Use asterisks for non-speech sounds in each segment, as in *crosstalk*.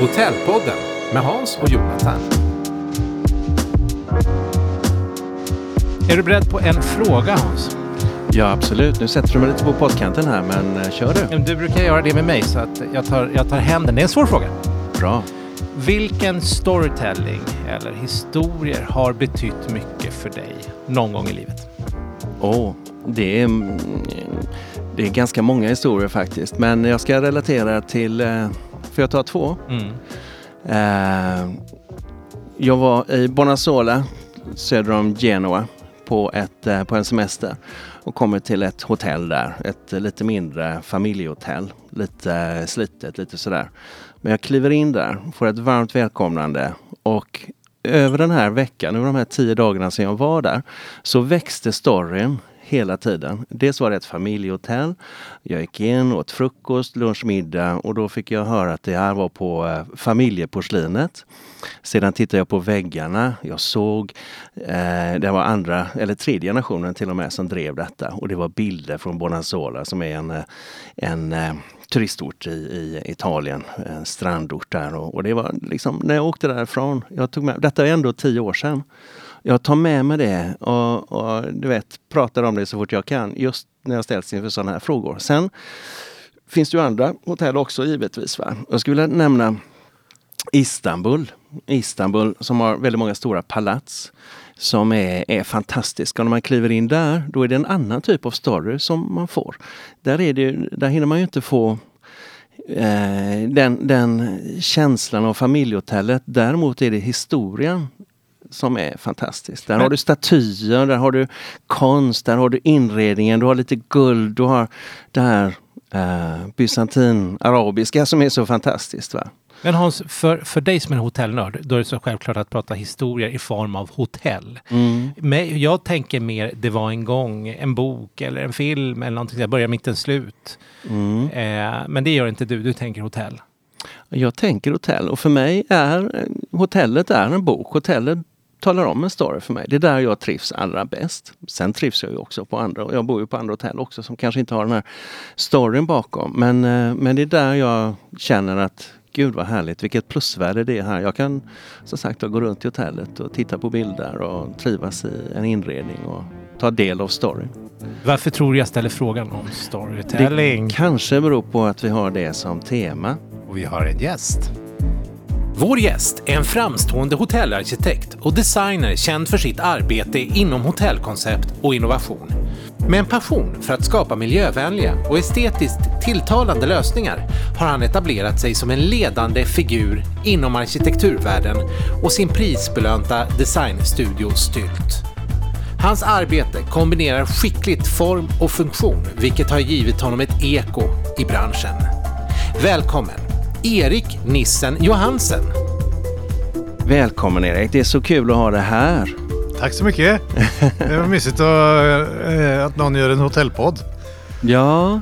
Hotellpodden med Hans och Jonathan. Är du beredd på en fråga Hans? Ja, absolut. Nu sätter du mig lite på poddkanten här, men eh, kör du. Du brukar göra det med mig så att jag tar, jag tar hem den. Det är en svår fråga. Bra. Vilken storytelling eller historier har betytt mycket för dig någon gång i livet? Åh, det är, mm, det är ganska många historier faktiskt. Men jag ska relatera till, eh, får jag ta två? Mm. Eh, Jag var i Bonassola söder om Genua på, ett, eh, på en semester och kommer till ett hotell där. Ett eh, lite mindre familjehotell. Lite eh, slitet, lite sådär. Men jag kliver in där, får ett varmt välkomnande och över den här veckan, över de här tio dagarna som jag var där, så växte storyn hela tiden. Dels var det ett familjehotell. Jag gick in, åt frukost, lunch, middag och då fick jag höra att det här var på eh, familjeporslinet. Sedan tittade jag på väggarna. Jag såg, eh, det var andra, eller tredje generationen till och med, som drev detta. Och det var bilder från Bonanzola som är en, eh, en eh, turistort i, i Italien, en strandort där. Och, och det var liksom, när jag åkte därifrån, jag tog med, detta är ändå tio år sedan. Jag tar med mig det och, och du vet, pratar om det så fort jag kan, just när jag ställs inför sådana här frågor. Sen finns det ju andra hotell också givetvis. Va? Jag skulle vilja nämna Istanbul. Istanbul som har väldigt många stora palats som är, är fantastiska. Och när man kliver in där, då är det en annan typ av story som man får. Där, är det, där hinner man ju inte få eh, den, den känslan av familjehotellet. Däremot är det historien som är fantastisk. Där Men- har du statyer, där har du konst, där har du inredningen, du har lite guld, du har det här eh, bysantin, arabiska som är så fantastiskt. Va? Men Hans, för, för dig som är hotellnörd, då är det så självklart att prata historier i form av hotell. Men jag tänker mer, det var en gång, en bok eller en film eller någonting, jag börjar mitten, slut. Eh, men det gör inte du, du tänker hotell. Jag tänker hotell och för mig är hotellet är en bok. Hotellet talar om en story för mig. Det är där jag trivs allra bäst. Sen trivs jag ju också på andra, och jag bor ju på andra hotell också som kanske inte har den här storyn bakom. Men, eh, men det är där jag känner att Gud vad härligt, vilket plusvärde det är här. Jag kan som sagt gå runt i hotellet och titta på bilder och trivas i en inredning och ta del av storyn. Varför tror du jag ställer frågan om storytelling? Det kanske beror på att vi har det som tema. Och vi har en gäst. Vår gäst är en framstående hotellarkitekt och designer känd för sitt arbete inom hotellkoncept och innovation. Med en passion för att skapa miljövänliga och estetiskt tilltalande lösningar har han etablerat sig som en ledande figur inom arkitekturvärlden och sin prisbelönta designstudio Stylt. Hans arbete kombinerar skickligt form och funktion, vilket har givit honom ett eko i branschen. Välkommen, Erik Nissen Johansen. Välkommen Erik, det är så kul att ha det här. Tack så mycket. Det var mysigt att, eh, att någon gör en hotellpodd. Ja,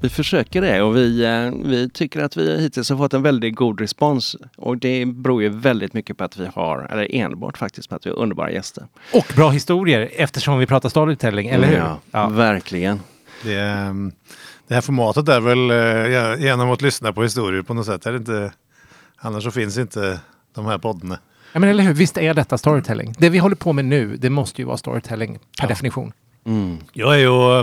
vi försöker det och vi, eh, vi tycker att vi hittills har fått en väldigt god respons. Och det beror ju väldigt mycket på att vi har, eller enbart faktiskt på att vi har underbara gäster. Och bra historier eftersom vi pratar storytelling, eller hur? Ja, verkligen. Det, eh, det här formatet är väl eh, genom att lyssna på historier på något sätt. Är det inte, annars så finns inte de här poddarna. Ja, men eller hur? Visst är detta storytelling? Det vi håller på med nu, det måste ju vara storytelling per Ja. definition. Mm. Jag är ju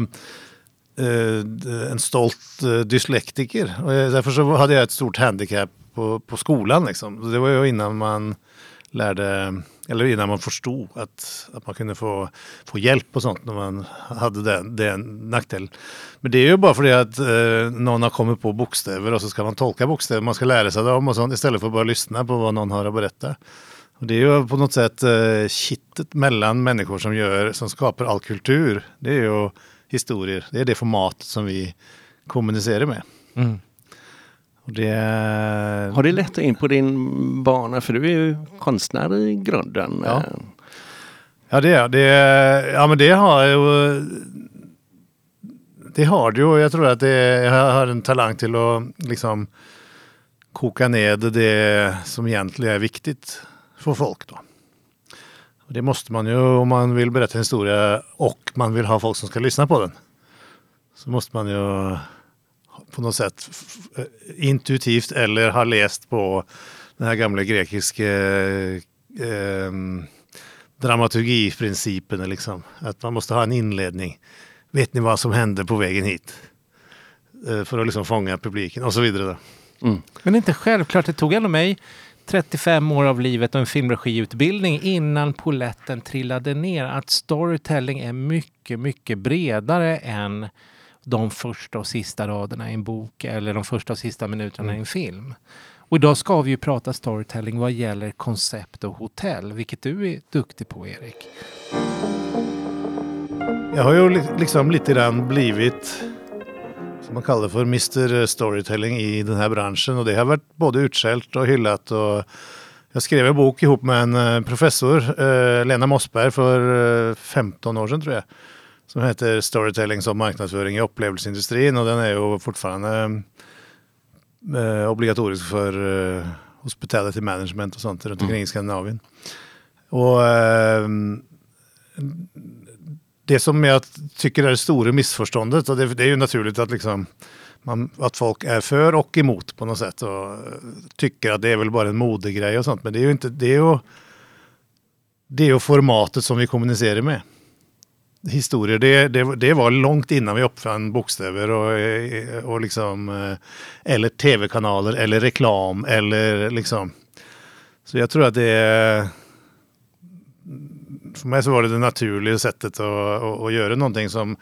eh, en stolt eh, dyslektiker. Och därför så hade jag ett stort handikapp på, på skolan. Liksom. Det var ju innan man lärde, eller innan man förstod att, att man kunde få, få hjälp och sånt när man hade den, den nackdelen. Men det är ju bara för det att eh, någon har kommit på bokstäver och så ska man tolka bokstäver, man ska lära sig dem och sånt istället för att bara lyssna på vad någon har att berätta. Och det är ju på något sätt eh, kittet mellan människor som, gör, som skapar all kultur. Det är ju historier, det är det format som vi kommunicerar med. Mm. Det, är- Har det lett in på din bana? För du är ju konstnär i grunden. Ja. Ja, det, är- det, är- ja men det har ju... Det har ju och jag tror att det, jag har en talang till att liksom koka ned det som egentligen är viktigt för folk. Då. Och det måste man ju om man vill berätta en historia och man vill ha folk som ska lyssna på den. Så måste man ju på något sätt f- intuitivt eller har läst på den här gamla grekiska eh, ehm, dramaturgiprincipen. Liksom. Att man måste ha en inledning. Vet ni vad som hände på vägen hit? Eh, för att liksom fånga publiken och så vidare. Mm. Men det är inte självklart. Det tog ändå mig 35 år av livet och en filmregiutbildning innan poletten trillade ner. Att storytelling är mycket, mycket bredare än de första och sista raderna i en bok eller de första och sista minuterna i en film. Och idag ska vi ju prata storytelling vad gäller koncept och hotell, vilket du är duktig på, Erik. Jag har ju li- liksom lite grann blivit som man kallar för Mr Storytelling i den här branschen och det har varit både utskällt och hyllat. Och jag skrev en bok ihop med en eh, professor, eh, Lena Mossberg, för eh, 15 år sedan tror jag. Som heter Storytelling som marknadsföring i upplevelseindustrin och den är ju fortfarande eh, obligatorisk för eh, hospitality management och sånt runt omkring i Skandinavien. Och ehm, det som jag tycker är det stora missförståndet, och det, det är ju naturligt att, liksom, man, att folk är för och emot på något sätt och eh, tycker att det är väl bara en modegrej och sånt. Men det är ju inte, det är ju, det är ju formatet som vi kommunicerar med. Historier, det, det, det var långt innan vi uppfann bokstäver och, eh, och liksom, eh, eller tv-kanaler eller reklam eller liksom. Så jag tror att det är för mig så var det det naturliga sättet att, att, att göra någonting som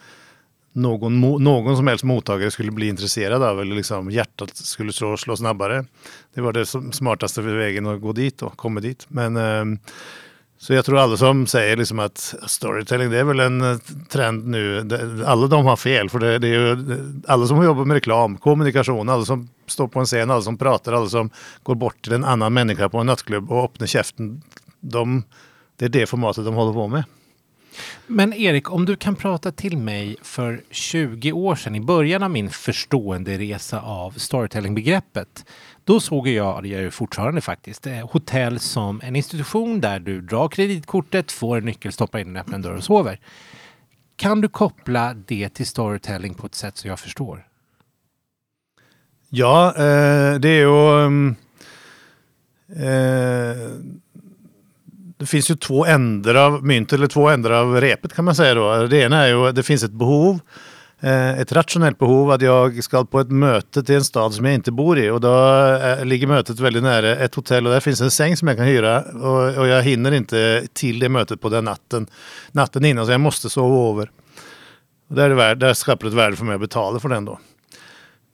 någon, någon som helst mottagare skulle bli intresserad av eller liksom hjärtat skulle slå, slå snabbare. Det var det smartaste smartaste vägen att gå dit och komma dit. Men, eh, så jag tror alla som säger liksom att storytelling det är väl en eh, trend nu. Alla de har fel för det, det är ju alla som jobbar med reklam, kommunikation, alla som står på en scen, alla som pratar, alla som går bort till en annan människa på en nattklubb och öppnar käften. De, det är det formatet de håller på med. Men Erik, om du kan prata till mig för 20 år sedan, i början av min förstående resa av storytelling-begreppet, då såg jag, det gör jag fortfarande faktiskt, eh, hotell som en institution där du drar kreditkortet, får en nyckel, stoppar in den, öppnar en dörr och sover. Kan du koppla det till storytelling på ett sätt så jag förstår? Ja, eh, det är ju... Mm, eh, det finns ju två ändar av mynt, eller två ändar av repet kan man säga då. Det ena är ju att det finns ett behov, Eh, ett rationellt behov att jag ska på ett möte till en stad som jag inte bor i och då eh, ligger mötet väldigt nära ett hotell och där finns en säng som jag kan hyra och, och jag hinner inte till det mötet på den natten, natten innan så jag måste sova över. Och där, är det värde, där skapar det ett värde för mig att betala för den då.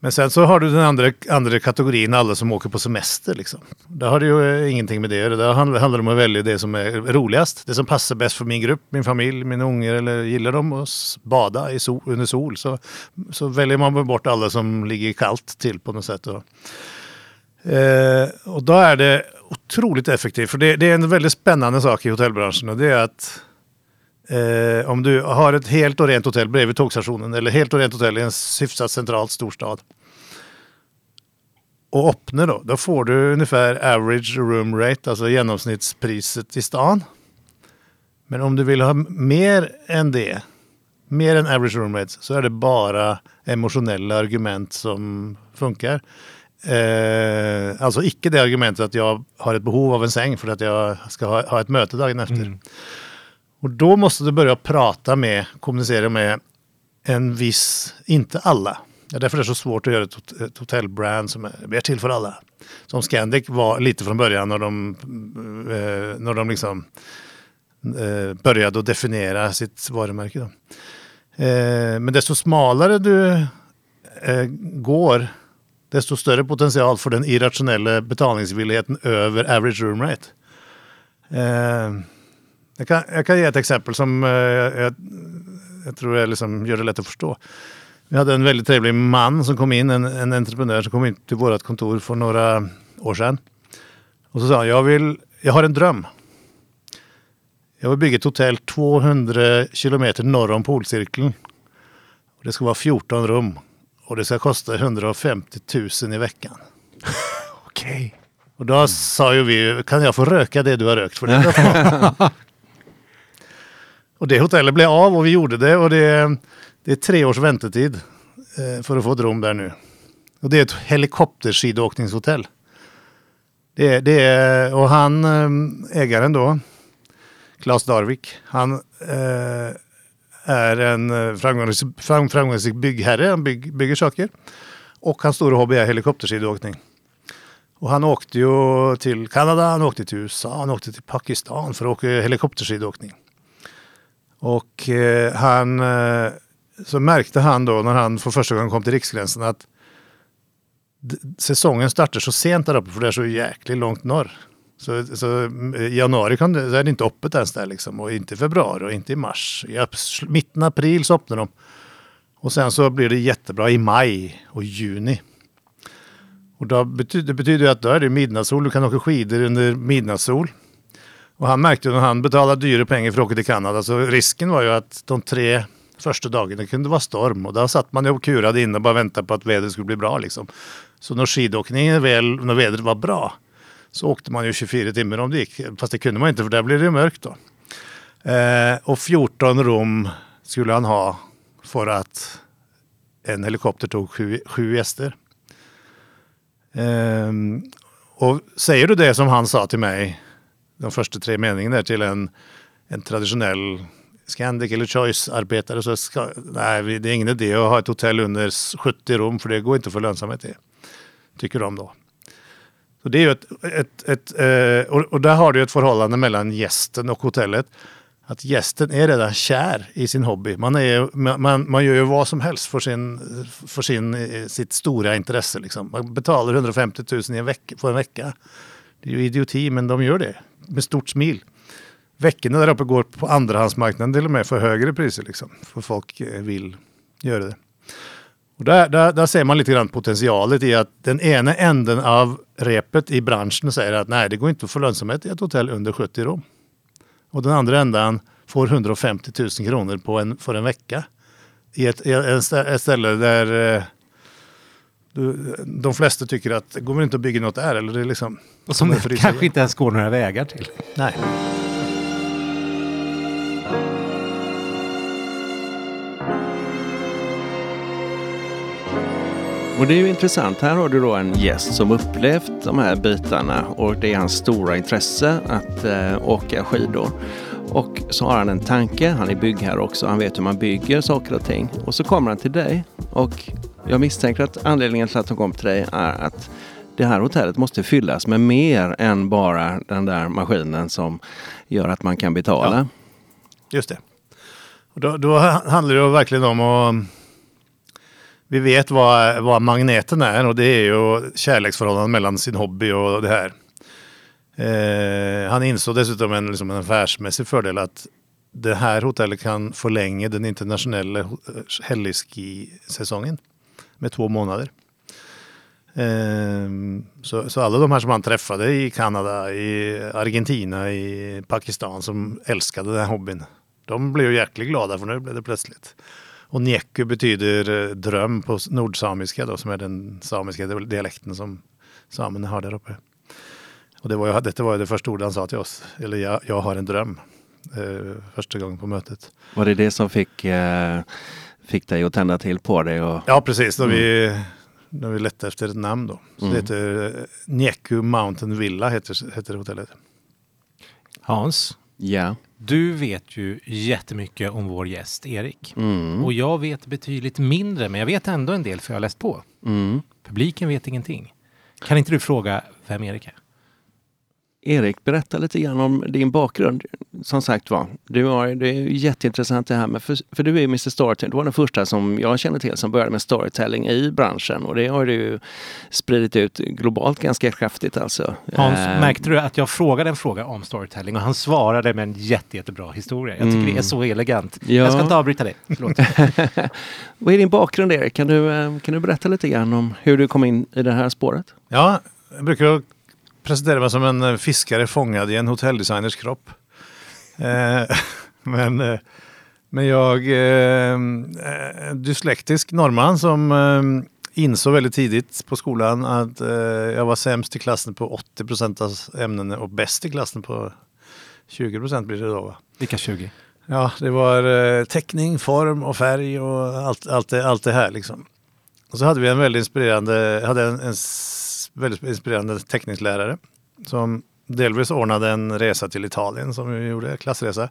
Men sen så har du den andra, andra kategorin, alla som åker på semester. Liksom. Där har du ju eh, ingenting med det att göra. Där handlar handlar det om att välja det som är roligast. Det som passar bäst för min grupp, min familj, mina ungar. Eller gillar de att bada i sol, under sol så, så väljer man bort alla som ligger kallt till på något sätt. Och, eh, och då är det otroligt effektivt. För det, det är en väldigt spännande sak i hotellbranschen och det är att Eh, om du har ett helt och rent hotell bredvid tågstationen eller helt och rent hotell i en hyfsat centralt storstad och öppnar då, då får du ungefär average room rate, alltså genomsnittspriset i stan. Men om du vill ha mer än det, mer än average room rate, så är det bara emotionella argument som funkar. Eh, alltså icke det argumentet att jag har ett behov av en säng för att jag ska ha, ha ett möte dagen efter. Mm. Och då måste du börja prata med, kommunicera med en viss, inte alla. Ja, därför är det så svårt att göra ett, ett hotellbrand som är, är till för alla. Som Scandic var lite från början när de, eh, när de liksom eh, började att definiera sitt varumärke. Då. Eh, men desto smalare du eh, går, desto större potential för den irrationella betalningsvilligheten över average room rate. Eh, jag kan, jag kan ge ett exempel som eh, jag, jag tror jag liksom gör det lätt att förstå. Vi hade en väldigt trevlig man som kom in, en, en entreprenör som kom in till vårt kontor för några år sedan. Och så sa han, jag, vill, jag har en dröm. Jag vill bygga ett hotell 200 kilometer norr om polcirkeln. Det ska vara 14 rum. Och det ska kosta 150 000 i veckan. *laughs* Okej. Och då sa ju vi, kan jag få röka det du har rökt? För det. *laughs* *laughs* och det hotellet blev av och vi gjorde det och det, det är tre års väntetid eh, för att få ett rum där nu. Och det är ett helikopterskidåkningshotell. Det det är, och han, eh, ägaren då, Claes Darvik, han eh, är en eh, framgångsrik, framgångsrik byggherre. Han bygg, bygger saker. Och hans stora hobby är helikopterskidåkning. Och han åkte ju till Kanada, han åkte till USA, han åkte till Pakistan för att åka helikopterskidåkning. Och eh, han, eh, så märkte han då när han för första gången kom till Riksgränsen att säsongen startar så sent där uppe för det är så jäkligt långt norr. Så, så i januari kan det, är det inte öppet ens där liksom och inte i februari och inte i mars. I mitten av april så öppnar de. Och sen så blir det jättebra i maj och juni. Och då betyder, det betyder att då är det midnattssol, du kan åka skidor under midnattssol. Och han märkte när han betalade dyra pengar för att åka till Kanada så risken var ju att de tre första dagarna kunde vara storm och då satt man ju och kurade inne och bara väntade på att vädret skulle bli bra liksom. Så när skidåkningen väl, när vädret var bra så åkte man ju 24 timmar om det gick. Fast det kunde man inte för där blev det mörkt då. Eh, och 14 rum skulle han ha för att en helikopter tog sju, sju gäster. Eh, och säger du det som han sa till mig, de första tre meningarna till en, en traditionell Scandic eller Choice-arbetare så ska, nej, det är ingen idé att ha ett hotell under 70 rum för det går inte att få lönsamhet i. Tycker de då. Så det är ju ett, ett, ett eh, och, där har du ett förhållande mellan gästen och hotellet. Att gästen är redan kär i sin hobby. Man, är, man, man gör ju vad som helst för, sin, för sin, eh, sitt stora intresse. Liksom. Man betalar 150 000 i en vecka, för en vecka. Det är ju idioti, men de gör det med stort smil. Veckorna där uppe går på andrahandsmarknaden till och med för högre priser. Liksom, för folk eh, vill göra det. Och där, där, där ser man lite grann potentialet i att den ena änden av repet i branschen säger att nej, det går inte att få lönsamhet i ett hotell under 70 rum. Och den andra ändan får 150 000 kronor på en, för en vecka. I ett, ett ställe där eh, eh, de flesta tycker att det går inte att bygga något där. Eller det är liksom, och som det kanske inte ens går några vägar till. Nej. Och det är ju intressant. Här har du då en gäst som upplevt de här bitarna och det är hans stora intresse att eh, åka skidor. Och så har han en tanke, han är byggherre också, han vet hur man bygger saker och ting. Och så kommer han till dig och jag misstänker att anledningen till att de kom till dig är att det här hotellet måste fyllas med mer än bara den där maskinen som gör att man kan betala. Ja, just det. Då, då handlar det verkligen om att mm, vi vet vad, vad magneten är och det är ju kärleksförhållandet mellan sin hobby och det här. Eh, han insåg dessutom en, liksom en affärsmässig fördel att det här hotellet kan förlänga den internationella eh, helgskisäsongen med två månader. Ehm, så, så, alla de här som han träffade i Kanada, i Argentina, i Pakistan som älskade den här hobbyn. De blev jäkligt glada för nu blev det plötsligt. Och nieku betyder eh, dröm på nordsamiska då, som är den samiska dialekten som samerna har där uppe. Och det var ju, detta var det första ordet han sa till oss. Eller jag, jag har en dröm. Eh, första gången på mötet. Var det det som fick, eh, fick dig att tända till på det? Och... Ja precis, när, mm. vi, när vi letade efter ett namn då. Så mm. det heter eh, Njeku Mountain Villa heter, heter hotellet. Hans, Ja. Du vet ju jättemycket om vår gäst Erik. Mm. Och jag vet betydligt mindre, men jag vet ändå en del för jag har läst på. Mm. Publiken vet ingenting. Kan inte du fråga vem Erik är? Erik, berätta lite grann om din bakgrund. Som sagt var, du har, det är jätteintressant det här med, för, för du är Mr Storytelling. Du var den första som jag känner till som började med storytelling i branschen och det har du spridit ut globalt ganska kraftigt alltså. Hans, äh, märkte du att jag frågade en fråga om storytelling och han svarade med en jätte, jättebra historia. Jag tycker mm. det är så elegant. Ja. Jag ska inte avbryta dig. *laughs* Vad är din bakgrund Erik? Kan du, eh, kan du berätta lite grann om hur du kom in i det här spåret? Ja, jag brukar presenterar mig som en eh, fiskare fångad i en hotelldesigners kropp. Eh, *laughs* men, eh, men jag är eh, dyslektisk norrman som eh, insåg väldigt tidigt på skolan att eh, jag var sämst i klassen på 80 procent av ämnena och bäst i klassen på 20 procent blir det då. Va? Vilka 20? Ja, det var eh, teckning, form och färg och allt, allt, det, allt det här liksom. och så hade vi en väldigt inspirerande, hade en, en väldigt inspirerande teckningslärare som delvis ordnade en resa till Italien som vi gjorde, klassresa.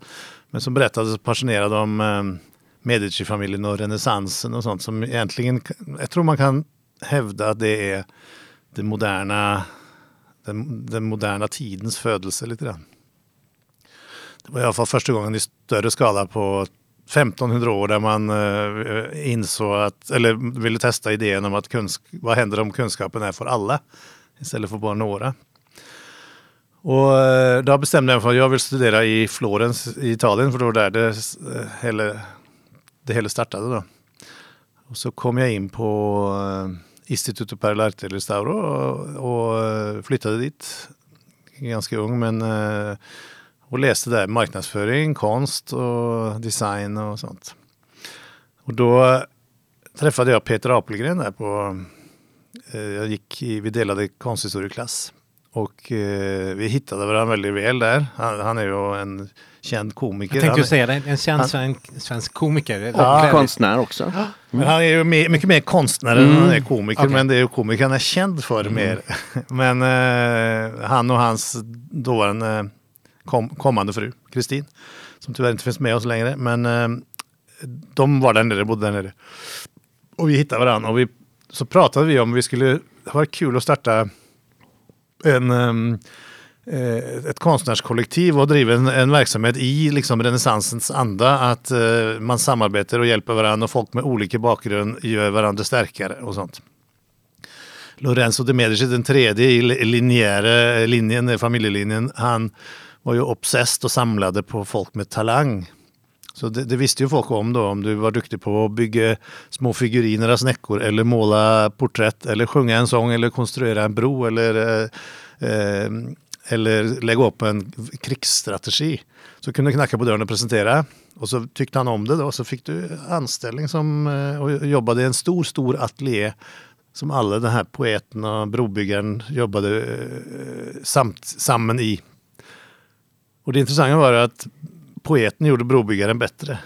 Men som berättade så passionerad om eh, Medici-familjen och renässansen och sånt som egentligen, jag tror man kan hävda att det är det moderna, den, den moderna tidens födelse lite grann. Det var i alla fall första gången i större skala på 1500 år där man eh, insåg att, eller ville testa idén om att kunsk, vad händer om kunskapen är för alla istället för bara några. Och eh, då bestämde jag mig för att jag vill studera i Florens i Italien för det var där det eh, hela, det hela startade. Då. Och så kom jag in på eh, Instituto per l'arte restauro och, och eh, flyttade dit. Ganska ung men eh, och läste där marknadsföring, konst och design och sånt. Och då träffade jag Peter Apelgren där på, jag gick i, vi delade konsthistorieklass och eh, vi hittade varandra väldigt väl där. Han, han, är ju en känd komiker. Jag tänkte ju säga det, en känd han, svensk, svensk komiker. Och ja, konstnär också. Mm. Men han är ju mer, mycket mer konstnär mm. än han är komiker. Okay. Men det är ju komikern han är känd för mm. mer. *laughs* men eh, han och hans dåvarande kom, kommande fru, Kristin, som tyvärr inte finns med oss längre. Men eh, de var där nere, bodde där nere. Och vi hittade varandra och vi, så pratade vi om vi skulle, det var kul att starta en, eh, eh ett konstnärskollektiv och driva en, en verksamhet i liksom renässansens anda. Att eh, man samarbetar och hjälper varandra och folk med olika bakgrund gör varandra starkare och sånt. Lorenzo de Medici, den tredje i linjära linjen, familjelinjen, han var ju obsessed och samlade på folk med talang. Så det, det, visste ju folk om då, om du var duktig på att bygga små figuriner av snäckor eller måla porträtt eller sjunga en sång eller konstruera en bro eller, eh, eh eller lägga upp en krigsstrategi. Så kunde du knacka på dörren och presentera. Och så tyckte han om det då, så fick du anställning som, eh, och jobbade i en stor, stor ateljé som alla de här poeterna och brobyggaren jobbade eh, samt, samman i. Och det intressanta var att poeten gjorde brobyggaren bättre.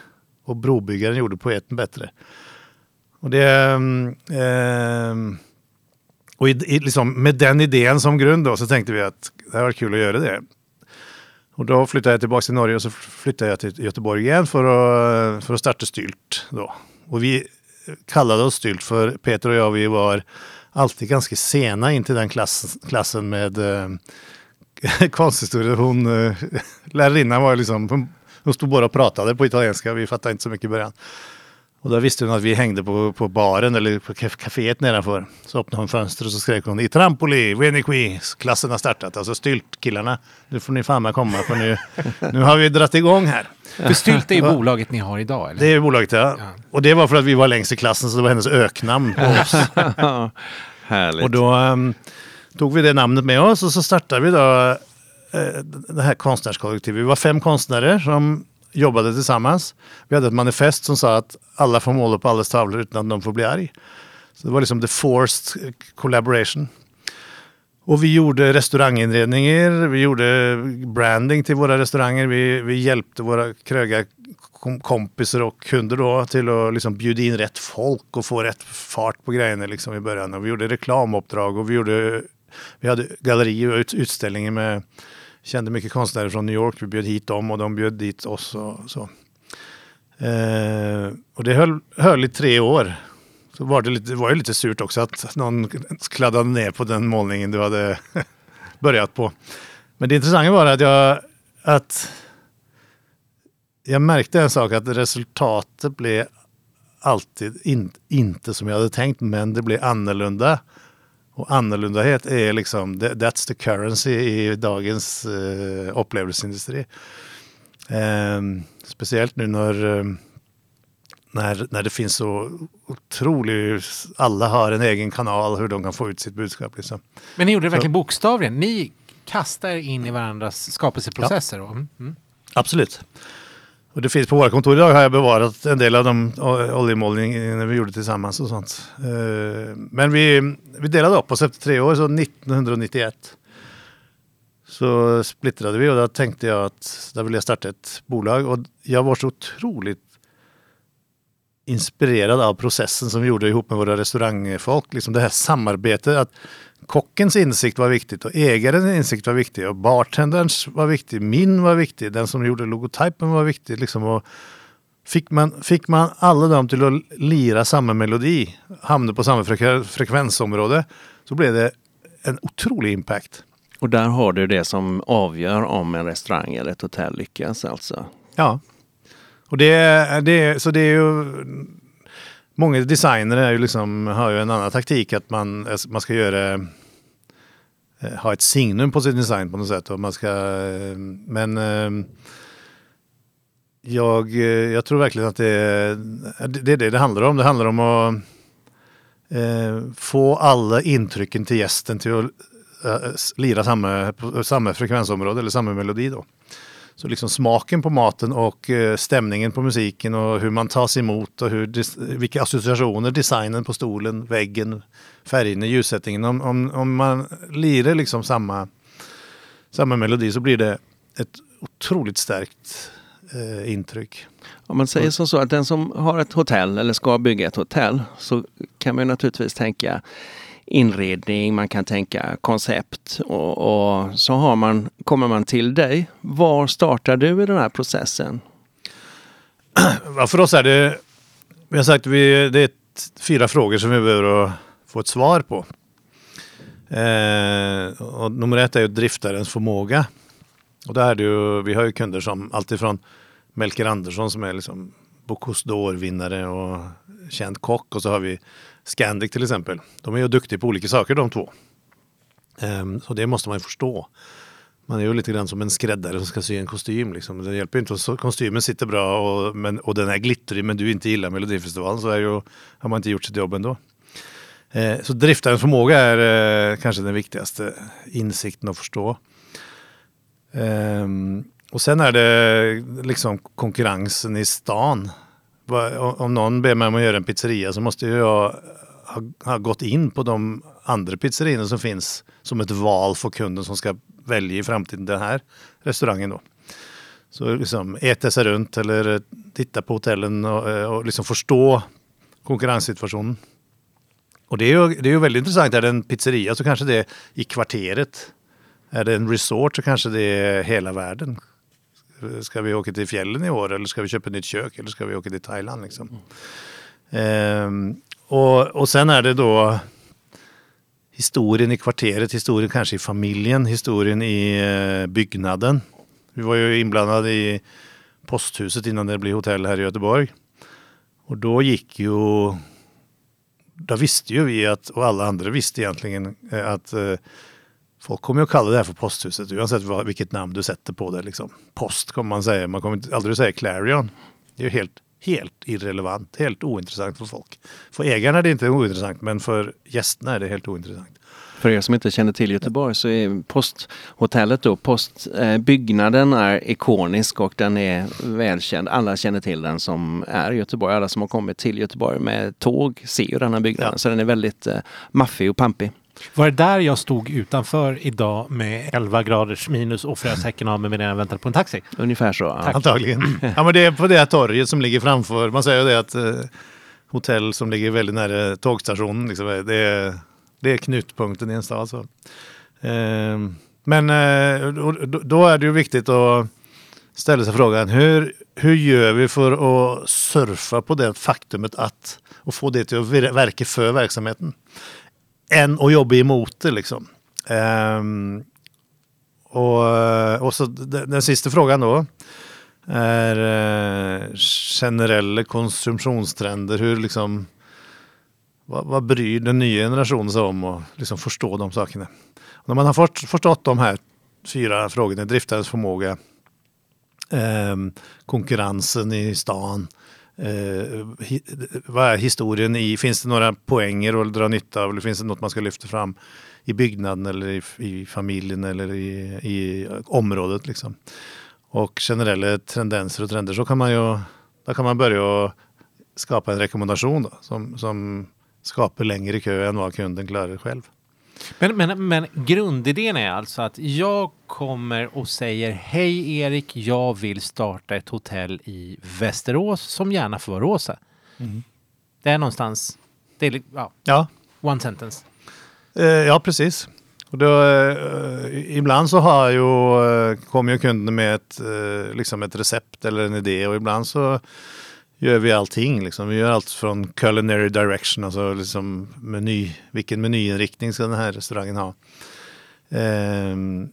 Och brobyggaren gjorde poeten bättre. Och det... Eh, och i, i, liksom, med den idén som grund då, så tänkte vi att det var kul att göra det. Och då flyttade jag tillbaka till Norge och så flyttade jag till Göteborg igen för att, för att starta Stylt. Då. Och vi kallade oss Stylt för Peter och jag, vi var alltid ganska sena in till den klass, klassen med eh, *laughs* konsthistoria. Hon, eh, *laughs* lärarinnan var liksom, de stod bara och pratade på italienska, vi fattade inte så mycket i början. Och då visste hon att vi hängde på, på baren eller på kaféet nedanför. Så öppnade hon fönstret och så skrek hon i trampoli, veni qui, klassen har startat. Alltså styltkillarna, nu får ni fan med komma för nu, *laughs* nu har vi dratt igång här. För Stylt är ju bolaget ni har idag? Eller? Det är bolaget ja. ja. Och det var för att vi var längst i klassen så det var hennes öknamn på oss. Härligt. Och då um, tog vi det namnet med oss och så startade vi då Eh, det här konstnärskollektivet. Vi var fem konstnärer som jobbade tillsammans. Vi hade ett manifest som sa att alla får måla på allas tavlor utan att de får bli arg. Så det var liksom the forced collaboration. Och vi gjorde restauranginredningar, vi gjorde branding till våra restauranger. Vi, vi hjälpte våra krögarkompisar och kunder då till att liksom bjuda in rätt folk och få rätt fart på grejerna liksom i början. Och vi gjorde reklamuppdrag och vi, gjorde, vi hade gallerier och utställningar med kände mycket konstnärer från New York. Vi bjöd hit dem och de bjöd dit oss. Och, så. Eh, och det höll, höll i tre år. Så var det, lite, det var ju lite surt också att någon kladdade ner på den målningen du hade *laughs* börjat på. Men det intressanta var att jag, att jag märkte en sak att resultatet blev alltid in, inte som jag hade tänkt men det blev annorlunda. Och annorlundahet är liksom, that's the currency i dagens uh, upplevelseindustri. Um, speciellt nu när, um, när, när det finns så otroligt, alla har en egen kanal hur de kan få ut sitt budskap. Liksom. Men ni gjorde det verkligen så. bokstavligen? Ni kastar in i varandras skapelseprocesser? Ja. Mm. Mm. Absolut. Och det finns på våra kontor idag har jag bevarat en del av de oljemålningar vi gjorde tillsammans och sånt. Eh, men vi, vi delade upp oss efter tre år, så 1991 så splittrade vi och då tänkte jag att där ville jag starta ett bolag och jag var så otroligt inspirerad av processen som vi gjorde ihop med våra restaurangfolk. Liksom det här samarbetet. att Kockens insikt var viktigt och ägarens insikt var viktig och bartenderns var viktig. Min var viktig, den som gjorde logotypen var viktig. Liksom, och fick, man, fick man alla dem till att lira samma melodi, hamna på samma frek frekvensområde, så blev det en otrolig impact. Och där har du det som avgör om en restaurang eller ett hotell lyckas alltså? Ja. Och det, det, så det är ju... Många designer är ju liksom, har ju en annan taktik att man, man ska göra eh, ha ett signum på sin design på något sätt. Och man ska, eh, men eh, jag, jag tror verkligen att det, det är det det handlar om. Det handlar om att få alla intrycken till gästen till att lira samma, samma frekvensområde eller samma melodi. Då. Så liksom smaken på maten och eh, stämningen på musiken och hur man tas emot och hur, vilka associationer, designen på stolen, väggen, färgerna, ljussättningen. Om, om, om man lirar liksom samma, samma melodi så blir det ett otroligt starkt eh, intryck. Om man säger som så att den som har ett hotell eller ska bygga ett hotell så kan man naturligtvis tänka inredning, man kan tänka koncept och, och, så har man, kommer man till dig. Var startar du i den här processen? *clears throat* Ja, för oss är det, vi har sagt vi, det är fyra frågor som vi behöver få ett svar på. Eh, och nummer ett är ju driftarens förmåga. Och där är det ju, vi har ju kunder som alltifrån Melker Andersson som är liksom Bocuse d'Or-vinnare och känd kock och så har vi Scandic till exempel. De är ju duktiga på olika saker de två. Um, så det måste man ju förstå. Man är ju lite grann som en skräddare som ska sy en kostym. Liksom. Det hjälper inte om kostymen sitter bra och, men, och den är glittrig men du inte gillar Melodifestivalen så är ju, har man inte gjort sitt jobb ändå. Eh, så driftarens förmåga är eh, kanske den viktigaste insikten att förstå. Eh, och sen är det liksom konkurrensen i stan om någon ber mig om att göra en pizzeria så måste jag ha, ha gått in på de andra pizzeriorna som finns som ett val för kunden som ska välja i framtiden den här restaurangen. Då. Så liksom äta sig runt eller eh, titta på hotellen och, eh, och liksom förstå konkurrenssituationen. Och det är ju, det är ju väldigt intressant. Är det en pizzeria så kanske det är i kvarteret. Är det en resort så kanske det är hela världen. Ska vi åka till fjällen i år eller ska vi köpa ett nytt kök eller ska vi åka till Thailand? Liksom? Mm. Och, och sen är det då historien i kvarteret, historien kanske i familjen, historien i eh, byggnaden. Vi var ju inblandade i posthuset innan det blev hotell här i Göteborg. Och då gick ju, då visste ju vi att, och alla andra visste egentligen eh, att eh, Folk kommer ju att kalla det här för posthuset oavsett vad, vilket namn du sätter på det. Liksom. Post kommer man säga, man kommer aldrig säga Clarion. Det är ju helt, helt irrelevant, helt ointressant för folk. För ägarna är det inte ointressant men för gästerna är det helt ointressant. För er som inte känner till Göteborg så är posthotellet då, postbyggnaden eh, är ikonisk och den är välkänd. Alla känner till den som är i Göteborg. Alla som har kommit till Göteborg med tåg ser ju den här byggnaden. Ja. Så den är väldigt eh, maffig och pampig. Var det där jag stod utanför idag med 11 graders minus och frös *laughs* häcken av mig medan jag väntade på en taxi? Ungefär så. Ja. Antagligen. *laughs* Ja, men det är på det här torget som ligger framför. Man säger det att eh, hotell som ligger väldigt nära tågstationen, liksom, det, är, det är knutpunkten i en stad. Så. Eh, men eh, då är det ju viktigt att ställa sig frågan hur, hur gör vi för att surfa på det faktumet att och få det till att verka för verksamheten? Än att jobba emot det liksom. Um, och, och så den, den sista frågan då är eh, generella konsumtionstrender. Hur liksom, vad, vad bryr den nya generationen sig om och liksom förstå de sakerna? Och när man har fått, förstått de här fyra frågorna, driftarens förmåga, eh, konkurrensen i stan, Eh, vad är historien i, finns det några poänger att dra nytta av eller finns det något man ska lyfta fram i byggnaden eller i, i familjen eller i, i området liksom. Och generella tendenser och trender så kan man ju, då kan man börja skapa en rekommendation då, som, som skapar längre kö än vad kunden klarar själv. Men, men, men grundidén är alltså att jag kommer och säger Hej Erik, jag vill starta ett hotell i Västerås som gärna får vara rosa. Det är någonstans, det är, ja, Ja, one sentence. Eh, ja, precis. Och då, eh, ibland så har ju, eh, kommer ju kunden med ett, eh, liksom ett recept eller en idé och ibland så gör vi allting. Liksom. Vi gör allt från culinary direction, alltså liksom meny, vilken menyinriktning ska den här restaurangen ha. Ehm,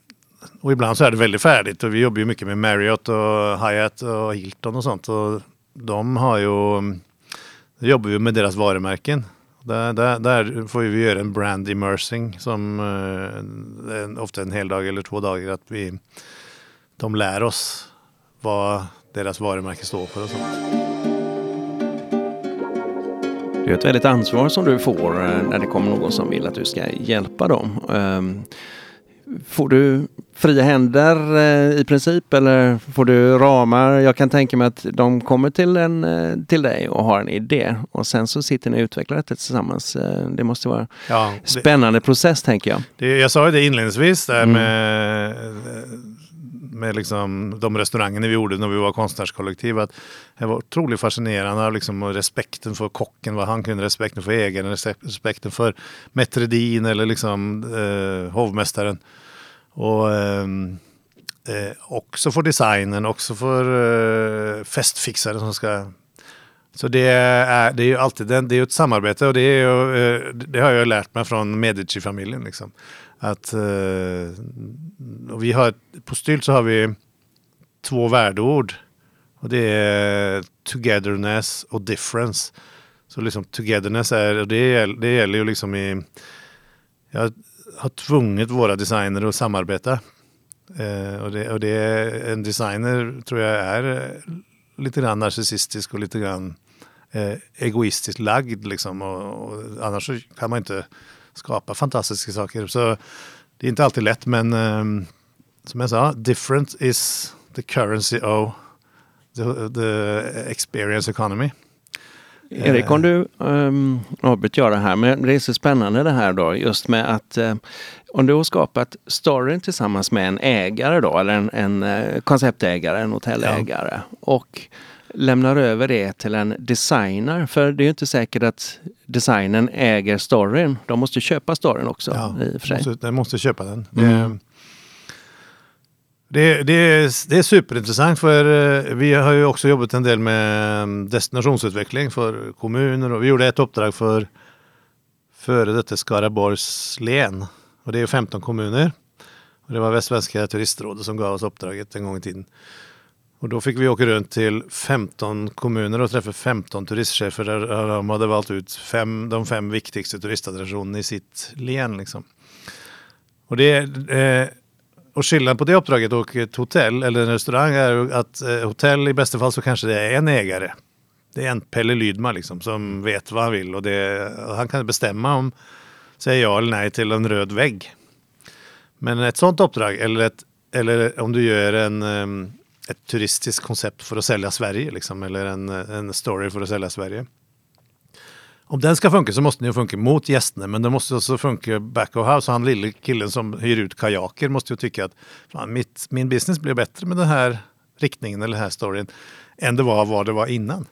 och ibland så är det väldigt färdigt och vi jobbar ju mycket med Marriott och Hyatt och Hilton och sånt. Och de har ju, då jobbar vi med deras varumärken. Där, där, där får vi göra en brand immersing som eh, ofta en hel dag eller två dagar. Att vi, de lär oss vad deras varumärke står för och sånt. Det är ett väldigt ansvar som du får eh, när det kommer någon som vill att du ska hjälpa dem. Ehm, Får du fria händer eh, i princip eller får du ramar? Jag kan tänka mig att de kommer till, en, eh, till dig och har en idé och sen så sitter ni och utvecklar detta tillsammans. Det måste vara Ja, det, spännande process tänker jag. det, jag sa ju det inledningsvis där Mm. med, med liksom de restaurangerna vi gjorde när vi var konstnärskollektiv. Att det var otroligt fascinerande liksom, och respekten för kocken, vad han kunde, respekten för ägaren, respekten för Metredin eller liksom eh, hovmästaren. Och eh, eh också för designen, också för eh, festfixaren som ska så det är, det är ju alltid det är ett samarbete och det, är ju, eh, det har jag lärt mig från Medici-familjen. Liksom. Att, eh, och vi har, på Stylt så har vi två värdeord. Och det är togetherness och difference. Så liksom togetherness är, och det, det gäller ju liksom i... Jag har tvungit våra designer att samarbeta. Eh, och det, och det en designer tror jag är lite grann narcissistisk och lite grann eh, egoistiskt lagd. Liksom. Och, och annars så kan man inte skapa fantastiska saker. Så det är inte alltid lätt men ehm, som jag sa, different is the currency of the, the experience economy. Erik, om du um, avbryter jag det här, men det är så spännande det här då, just med att eh, om du har skapat storyn tillsammans med en ägare då, eller en, en eh, konceptägare, en hotellägare och lämnar över det till en designer, för det är inte säkert att designern äger storyn. De måste köpa storyn också i och för sig. Måste, jag måste köpa den. Mm. Det, det, det, är, det är superintressant för eh, vi har ju också jobbat en del med mm, destinationsutveckling för kommuner och vi gjorde ett uppdrag för före detta Skaraborgs län och det är 15 kommuner. Och det var Västsvenska turistrådet som gav oss uppdraget en gång i tiden. Och då fick vi åka runt till 15 kommuner och träffa 15 turistchefer där de hade valt ut fem, de fem viktigaste turistattraktionerna i sitt län. Liksom. Och, det, eh, och skillnaden på det uppdraget och ett hotell eller en restaurang är att eh, hotell i bästa fall så kanske det är en ägare. Det är en Pelle Lydman liksom, som vet vad han vill och det, och han kan bestämma om säger ja eller nej till en röd vägg. Men ett sånt uppdrag eller, ett, eller om du gör en, ehm, ett turistiskt koncept för att sälja Sverige liksom, eller en, en story för att sälja Sverige. Om den ska funka så måste den ju funka mot gästerna men den måste också funka back of house. Han lille killen som hyr ut kajaker måste ju tycka att fan, mitt, min business blir bättre med den här riktningen eller den här storyn än det var vad det var innan.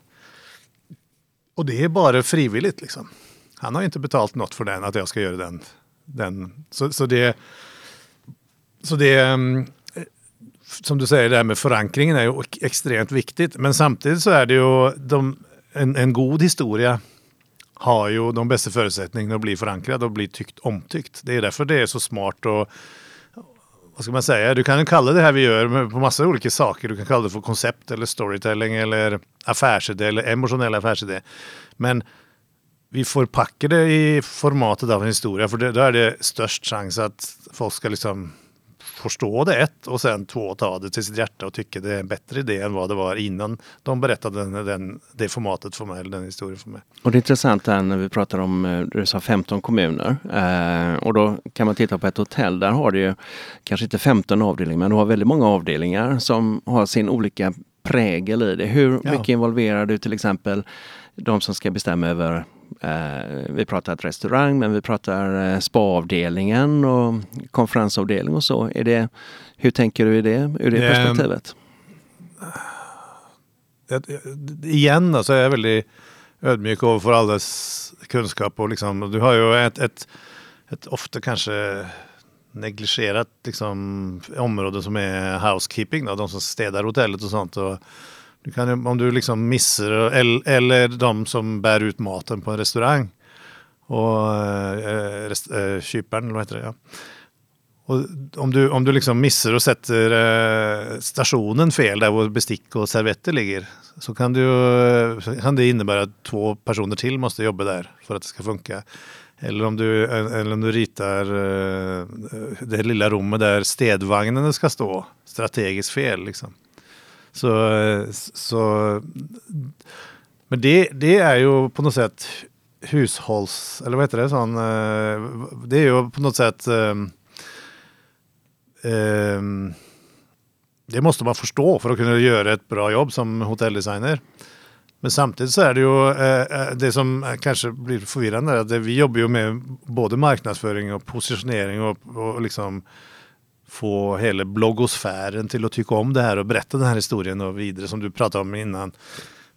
Och det är bara frivilligt liksom. Han har ju inte betalt något för den, att jag ska göra den. den. Så, så det så det mm, som du säger, det här med förankringen är ju extremt viktigt. Men samtidigt så är det ju de, en, en god historia har ju de bästa förutsättningarna att bli förankrad och bli tyckt omtyckt. Det är därför det är så smart och vad ska man säga? Du kan ju kalla det här vi gör på massa olika saker. Du kan kalla det för koncept eller storytelling eller affärsidé eller emotionell affärsidé. Men vi får packa det i formatet av en historia för då är det störst chans att folk ska liksom förstå det ett och sen två ta det till sitt hjärta och tycka det är en bättre idé än vad det var innan de berättade den, den, det formatet för mig eller den historien för mig. Och det är intressant här när vi pratar om, eh, du sa 15 kommuner. Eh, och då kan man titta på ett hotell, där har du ju kanske inte 15 avdelningar, men du har väldigt många avdelningar som har sin olika prägel i det. Hur Ja. mycket involverar du till exempel de som ska bestämma över Eh, vi pratar ett restaurang men vi pratar eh, spaavdelningen och konferensavdelning och så. Är det, hur tänker du i det, ur det Ehm, perspektivet? Jag- jag- Igen då, så är jag väldigt, ödmjuk ovanför allas kunskap. Och liksom, du har ju ett, ett, ett ofta kanske negligerat liksom, område som är housekeeping, då, de som städar hotellet och sånt. Och du kan, om du liksom missar, eller, eller de som bär ut maten på en restaurang och äh, rest, äh, kyparen, eller vad heter det? Ja. Och om du, om du liksom missar och sätter äh, stationen fel där vår bestick och servetter ligger så kan, du, kan det innebära att två personer till måste jobba där för att det ska funka. Eller om du, eller om du ritar det lilla rummet där städvagnen ska stå strategiskt fel. Liksom. Så, så, men det, det är ju på något sätt hushålls... Eller vad heter det? Sån, eh, det är ju på något sätt... Um, um, det måste man förstå för att kunna göra ett bra jobb som hotelldesigner. Men samtidigt så är det ju eh, eh det som kanske blir förvirrande att vi jobbar ju med både marknadsföring och positionering och, och liksom få hela bloggosfären till att tycka om det här och berätta den här historien och vidare som du pratade om innan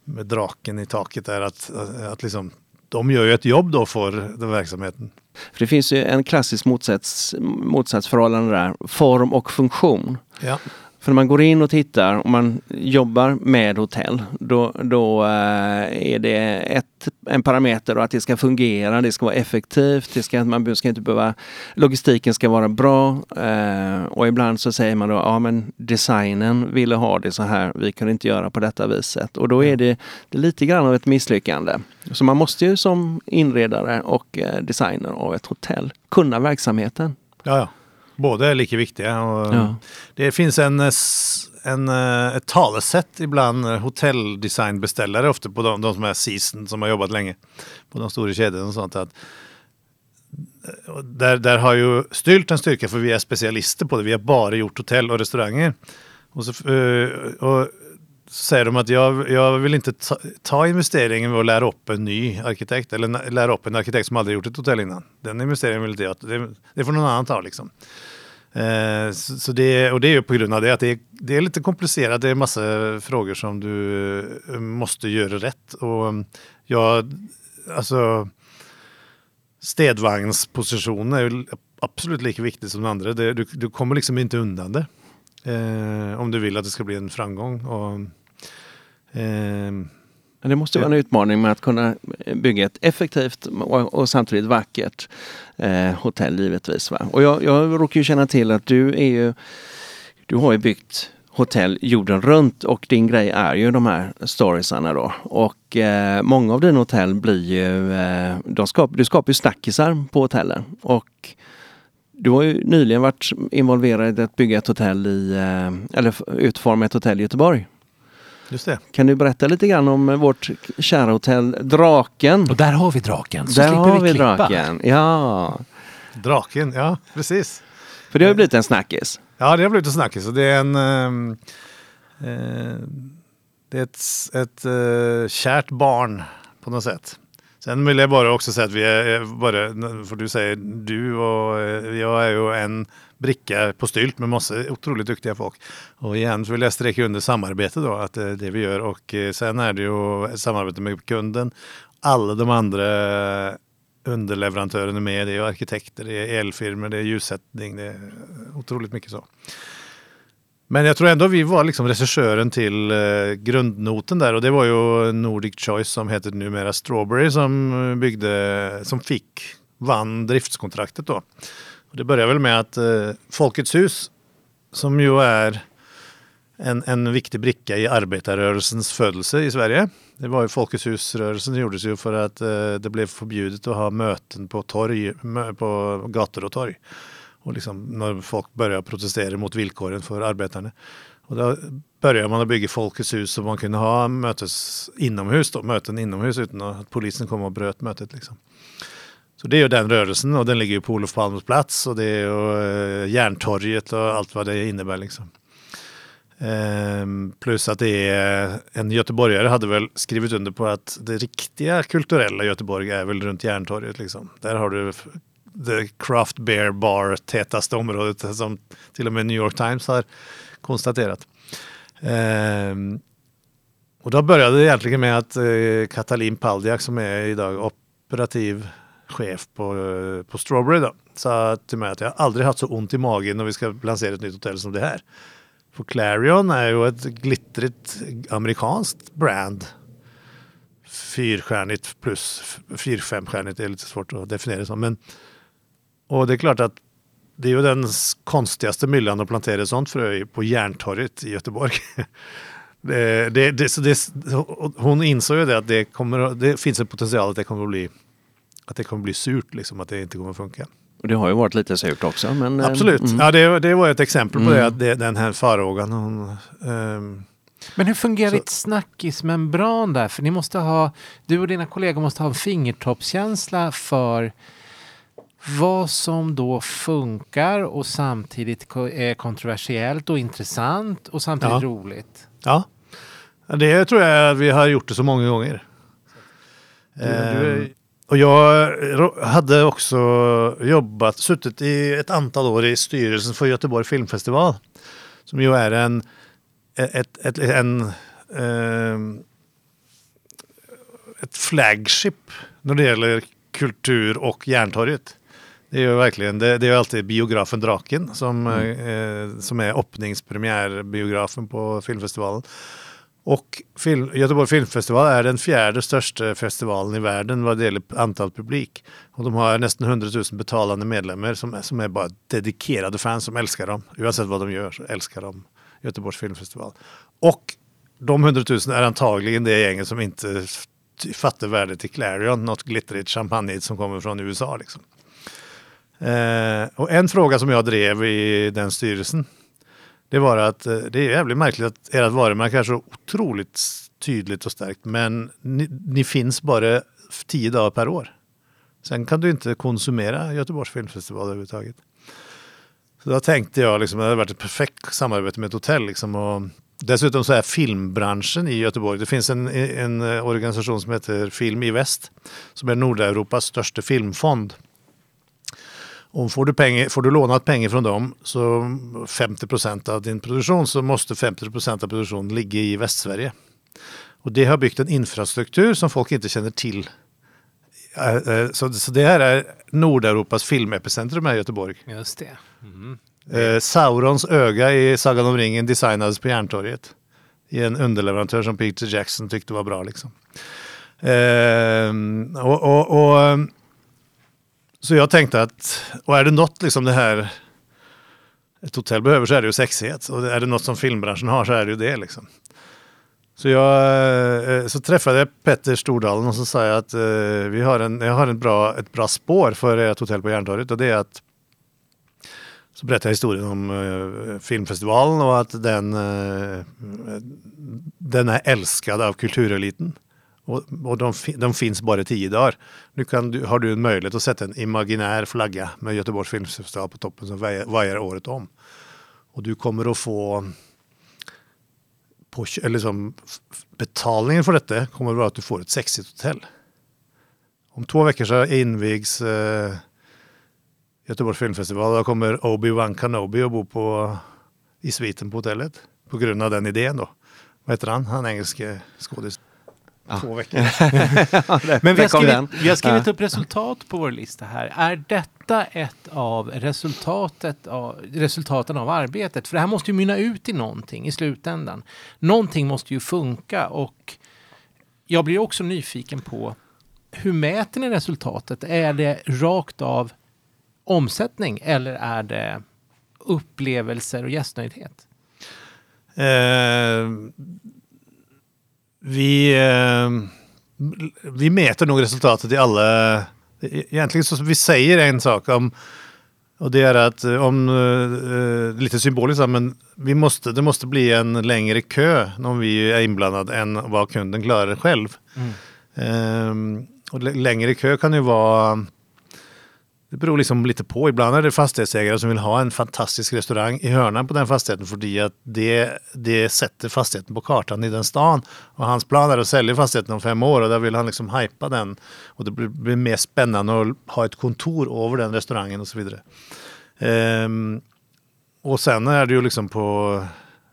med draken i taket där att, att liksom de gör ju ett jobb då för den verksamheten. För det finns ju en klassisk motsats, motsatsförhållande där, form och funktion. Ja. För när man går in och tittar och man jobbar med hotell, då, då eh, är det ett, en parameter att det ska fungera, det ska vara effektivt, det ska, man ska inte behöva, logistiken ska vara bra eh, och ibland så säger man då, ja men designen ville ha det så här, vi kunde inte göra på detta viset och då är det, det är lite grann av ett misslyckande. Så man måste ju som inredare och eh, designer av ett hotell kunna verksamheten. Ja, ja. Båda är lika viktiga. Och ja. Det finns en, en, eh, ett talesätt ibland hotelldesignbeställare, ofta på de, de som är season, som har jobbat länge på de stora kedjorna och sånt. Att, eh, där, där har ju Stylt en styrka för vi är specialister på det. Vi har bara gjort hotell och restauranger. Och så, eh, och så säger de att jag, jag vill inte ta, ta investeringen med att lära upp en ny arkitekt eller lära upp en arkitekt som aldrig gjort ett hotell innan. Den investeringen vill inte jag, det, det får någon annan ta liksom. Eh, så, så det, och det är ju på grund av det att det är, det är lite komplicerat. Det är massa frågor som du eh, måste göra rätt. Och mm, jag, alltså städvagnspositionen är ju absolut lika viktig som den andra. Det, du, du kommer liksom inte undan det. Eh, om du vill att det ska bli en framgång. Och, det måste vara en utmaning med att kunna bygga ett effektivt och, och samtidigt vackert eh, hotell givetvis. Va? Och jag, jag råkar ju känna till att du är ju, du har ju byggt hotell jorden runt och din grej är ju de här storiesarna då. Och eh, många av dina hotell blir ju, eh, de skap, du skapar ju snackisar på hotellen. Och du har ju nyligen varit involverad i att bygga ett hotell i, eh, eller utforma ett hotell i Göteborg. Just det. Kan du berätta lite grann om vårt kära hotell Draken? Och där har vi draken, så där slipper har vi, vi draken. Ja. Draken, ja precis. För det har ju blivit en snackis. Ja, det har blivit en snackis. Och det är en... Uh, det är ett, ett uh, kärt barn på något sätt. Sen vill jag bara också säga att vi är bara, för du säger du och jag är ju en bricka på stylt med massa otroligt duktiga folk. Och igen så vill jag sträcka under samarbete då, att det är det vi gör. Och eh, sen är det ju samarbete med kunden. Alla de andra eh, underleverantörerna med. Det är arkitekter, det är elfirmor, det är ljussättning, det är otroligt mycket så. Men jag tror ändå vi var liksom regissören till grundnoten där och det var ju Nordic Choice som heter numera Strawberry som byggde, som fick, vann driftskontraktet då. Och det börjar väl med att eh, Folkets hus, som ju är en, en viktig bricka i arbetarrörelsens födelse i Sverige. Det var ju Folkets husrörelsen gjordes ju för att eh, det blev förbjudet att ha möten på torg, på gator och torg. Och liksom när folk började protestera mot villkoren för arbetarna. Och då började man att bygga Folkets hus så man kunde ha mötes inomhus då, möten inomhus utan att polisen kom och bröt mötet. Liksom. Så det är ju den rörelsen och den ligger ju på Olof Palmes plats och det är ju eh, Järntorget och allt vad det innebär. Liksom. Ehm, plus att det är en göteborgare hade väl skrivit under på att det riktiga kulturella Göteborg är väl runt Järntorget. Liksom. Där har du the craft beer bar tätaste området som till och med New York Times har konstaterat. Ehm, och då började det egentligen med att eh, Katalin Paldiak som är idag operativ chef på, eh, på Strawberry då, sa till mig att jag aldrig haft så ont i magen när vi ska lansera ett nytt hotell som det här. För Clarion är ju ett glittrigt amerikanskt brand. Fyrstjärnigt plus fyr femstjärnigt är lite svårt att definiera som. Men, och det är klart att det är ju den konstigaste myllan att plantera sånt frö på Järntorget i Göteborg. *laughs* det, det, det, så det, hon insåg ju det att det, kommer, det finns en potential att det kommer att bli, att det kommer bli surt, liksom, att det inte kommer att funka. Och det har ju varit lite surt också. Men, eh, Absolut, mm. ja, det, det var ett exempel på mm. det, att det, den här farhågan. Hon, um... Men hur fungerar så... ditt snackismembran där? För ni måste ha, du och dina kollegor måste ha en fingertoppskänsla för vad som då funkar och samtidigt är kontroversiellt och intressant och samtidigt ja. roligt. Ja, det tror jag att vi har gjort det så många gånger. Du, du är... Ehm, och jag hade också jobbat, suttit i ett antal år i styrelsen för Göteborg Filmfestival. Som ju är en, ett, ett, en, eh, ett flagship när det gäller kultur och Järntorget. Det är ju verkligen, det, det är alltid biografen Draken som, mm. eh, som är öppningspremiärbiografen på filmfestivalen. Och film, Göteborg Filmfestival är den fjärde största festivalen i världen vad det gäller antal publik. Och de har nästan 100 000 betalande medlemmar som är, som är bara dedikerade fans som älskar dem. Oavsett vad de gör så älskar de Göteborgs Filmfestival. Och de 100 000 är antagligen det gänget som inte fattar värdet i Clarion, något glittrigt champagne som kommer från USA. Liksom. Eh, och en fråga som jag drev i den styrelsen det var att eh, det är jävligt märkligt att ert varumärke är så otroligt tydligt och starkt men ni, ni, finns bara tio dagar per år. Sen kan du inte konsumera Göteborgs filmfestival överhuvudtaget. Så då tänkte jag liksom, det hade varit ett perfekt samarbete med ett hotell. Liksom, och dessutom så är filmbranschen i Göteborg, det finns en, en organisation som heter Film i Väst som är Nordeuropas största filmfond. Om får du, pengar, får du lånat pengar från dem, så 50 procent av din produktion, så måste 50 procent av produktionen ligga i Västsverige. Och det har byggt en infrastruktur som folk inte känner till. Eh, eh, så, så det här är Nordeuropas filmepicentrum här i Göteborg. Just det. Mm. Eh, Saurons öga i Sagan om ringen designades på Järntorget. I en underleverantör som Peter Jackson tyckte var bra. Liksom. Eh, och, och, och så jag tänkte att, och är det något liksom det här ett hotell behöver så är det ju sexighet. Och är det något som filmbranschen har så är det ju det. Liksom. Så jag eh, så träffade jag Petter Stordalen och så sa jag att eh, vi har en, jag har en bra, ett bra spår för ert hotell på Järntorget och det är att så berättade jag historien om uh, filmfestivalen och att den, uh, den är älskad av kultureliten. Och, och de, de, finns bara tio dagar. Nu kan du, har du en möjlighet att sätta en imaginär flagga med Göteborgs filmfestival på toppen som vajar året om. Och du kommer att få på, eller som betalningen för detta kommer att vara att du får ett sexigt hotell. Om två veckor så invigs eh, Göteborgs filmfestival. Då kommer Obi-Wan Kenobi att bo på, i sviten på hotellet. På grund av den idén då. Vad heter han, han engelske skådis? Ja. Två veckor. *laughs* Men vi har skrivit, vi har skrivit upp resultat på vår lista här. Är detta ett av resultatet av, resultaten av arbetet? För det här måste ju mynna ut i någonting i slutändan. Någonting måste ju funka och jag blir också nyfiken på hur mäter ni resultatet? Är det rakt av omsättning eller är det upplevelser och gästnöjdhet? Eh, vi, eh, vi mäter nog resultatet i alla... Egentligen så vi säger en sak om och det är att eh, om, eh, lite symboliskt men vi måste, det måste bli en längre kö om vi är inblandade än vad kunden klarar själv. Mm. Um, och längre kö kan ju vara det beror liksom lite på. Ibland är det fastighetsägare som vill ha en fantastisk restaurang i hörnan på den fastigheten för att det, det sätter fastigheten på kartan i den stan. Och hans plan är att sälja fastigheten om fem år och där vill han liksom hypa den. Och det blir mer spännande att ha ett kontor över den restaurangen och så vidare. Um, och sen är det ju liksom på,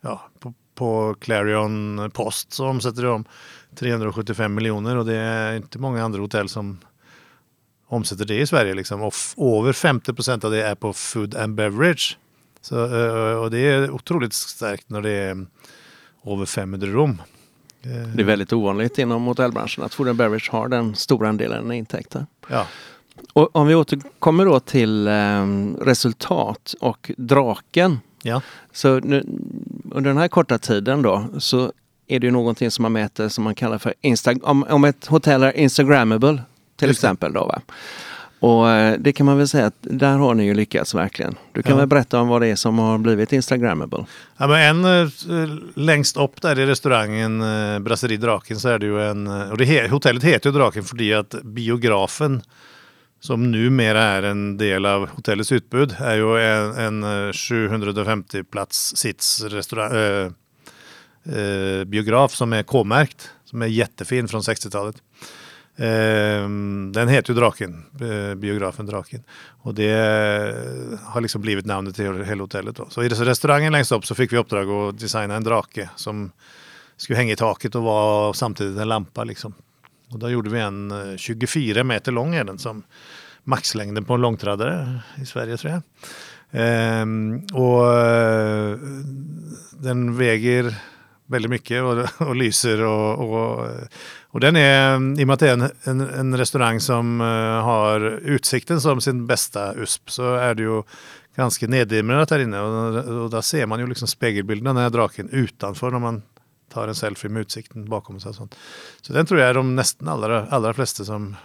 ja, på, på Clarion Post så omsätter de 375 miljoner och det är inte många andra hotell som omsätter det i Sverige. Liksom. Och över 50 procent av det är på food and beverage. Så, eh, och det är otroligt starkt när det är över 500 rum. Det är väldigt ovanligt inom hotellbranschen att food and beverage har den stora andelen intäkter. Ja. Och om vi återkommer då till eh, resultat och draken. Ja. Så nu, under den här korta tiden då så är det ju någonting som man mäter som man kallar för Insta om, om ett hotell är Instagrammable till Just exempel då va. Och eh, det kan man väl säga att där har ni ju lyckats verkligen. Du kan Ja. väl berätta om vad det är som har blivit Instagrammable? Ja, men en eh, längst upp där i restaurangen eh, Brasserie Draken så är det ju en, eh, och det he, hotellet heter ju Draken för att biografen som numera är en del av hotellets utbud är ju en, en eh, 750 plats sits restaurang, eh, eh, biograf som är K-märkt. Som är jättefin från 60-talet. Eh, den heter ju Draken, eh, biografen Draken. Och det har liksom blivit namnet till hela hotellet. Då. Så i restaurangen längst upp så fick vi uppdrag att designa en drake som skulle hänga i taket och vara samtidigt en lampa. Liksom. Och då gjorde vi en eh, 24 meter lång är den som maxlängden på en långtradare i Sverige tror jag. Ehm, och eh, den väger väldigt mycket och, och lyser och, och, och den är, i och med att det är en, en, en restaurang som eh, har utsikten som sin bästa USP så är det ju ganska neddimmat här inne och, och där ser man ju liksom spegelbilden av den här draken utanför när man tar en selfie med utsikten bakom sig. Och sånt. Så den tror jag är de nästan allra, allra flesta som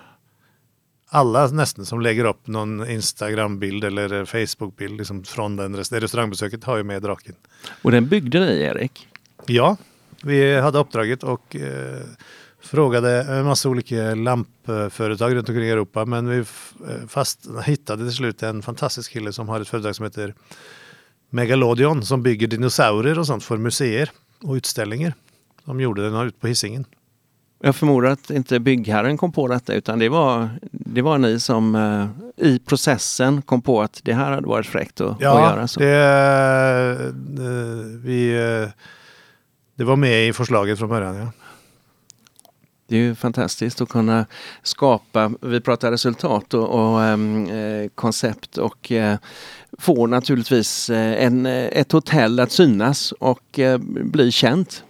alla nästan som lägger upp någon Instagram-bild eller Facebook-bild liksom från den rest- restaurangbesöket har ju med draken. Och den byggde ni Erik? Ja, vi hade uppdraget och eh, frågade en massa olika lampföretag runt omkring i Europa. Men vi eh, fast hittade till slut en fantastisk kille som har ett företag som heter Megalodion som bygger dinosaurier och sånt för museer och utställningar. De gjorde den ute på Hisingen. Jag förmodar att inte byggherren kom på detta utan det var, det var ni som eh, i processen kom på att det här hade varit fräckt att, att göra så. det, eh, vi, eh, det var med i förslaget från början. Ja. Det är ju fantastiskt att kunna skapa, vi pratar resultat och, och ehm, eh, koncept och eh, få naturligtvis eh, en, eh, ett hotell att synas och eh, bli känt.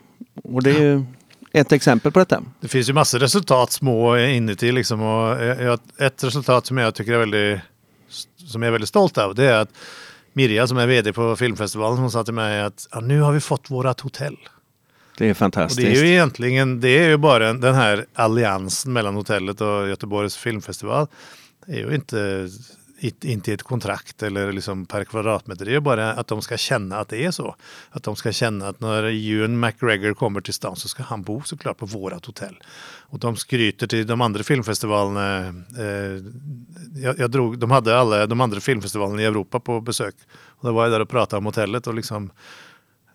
Och det är ju ett exempel på detta. Det finns ju massor resultat små inuti liksom. Och jag, ett resultat som jag tycker är väldigt, som jag är väldigt stolt av det är att Mirja som är vd på filmfestivalen hon sa till mig att ja, nu har vi fått vårat hotell. Det är Och fantastiskt. det är ju egentligen det är ju bara den här alliansen mellan hotellet och Göteborgs filmfestival. Det är ju inte, inte ett kontrakt eller liksom per kvadratmeter. Det är ju bara att de ska känna att det är så. Att de ska känna att när Ewan McGregor kommer till stan så ska han bo såklart på vårat hotell. Och de skryter till de andra filmfestivalerna. Eh, jag, jag drog, de hade alla de andra filmfestivalerna i Europa på besök. Och då var jag där och pratade om hotellet och liksom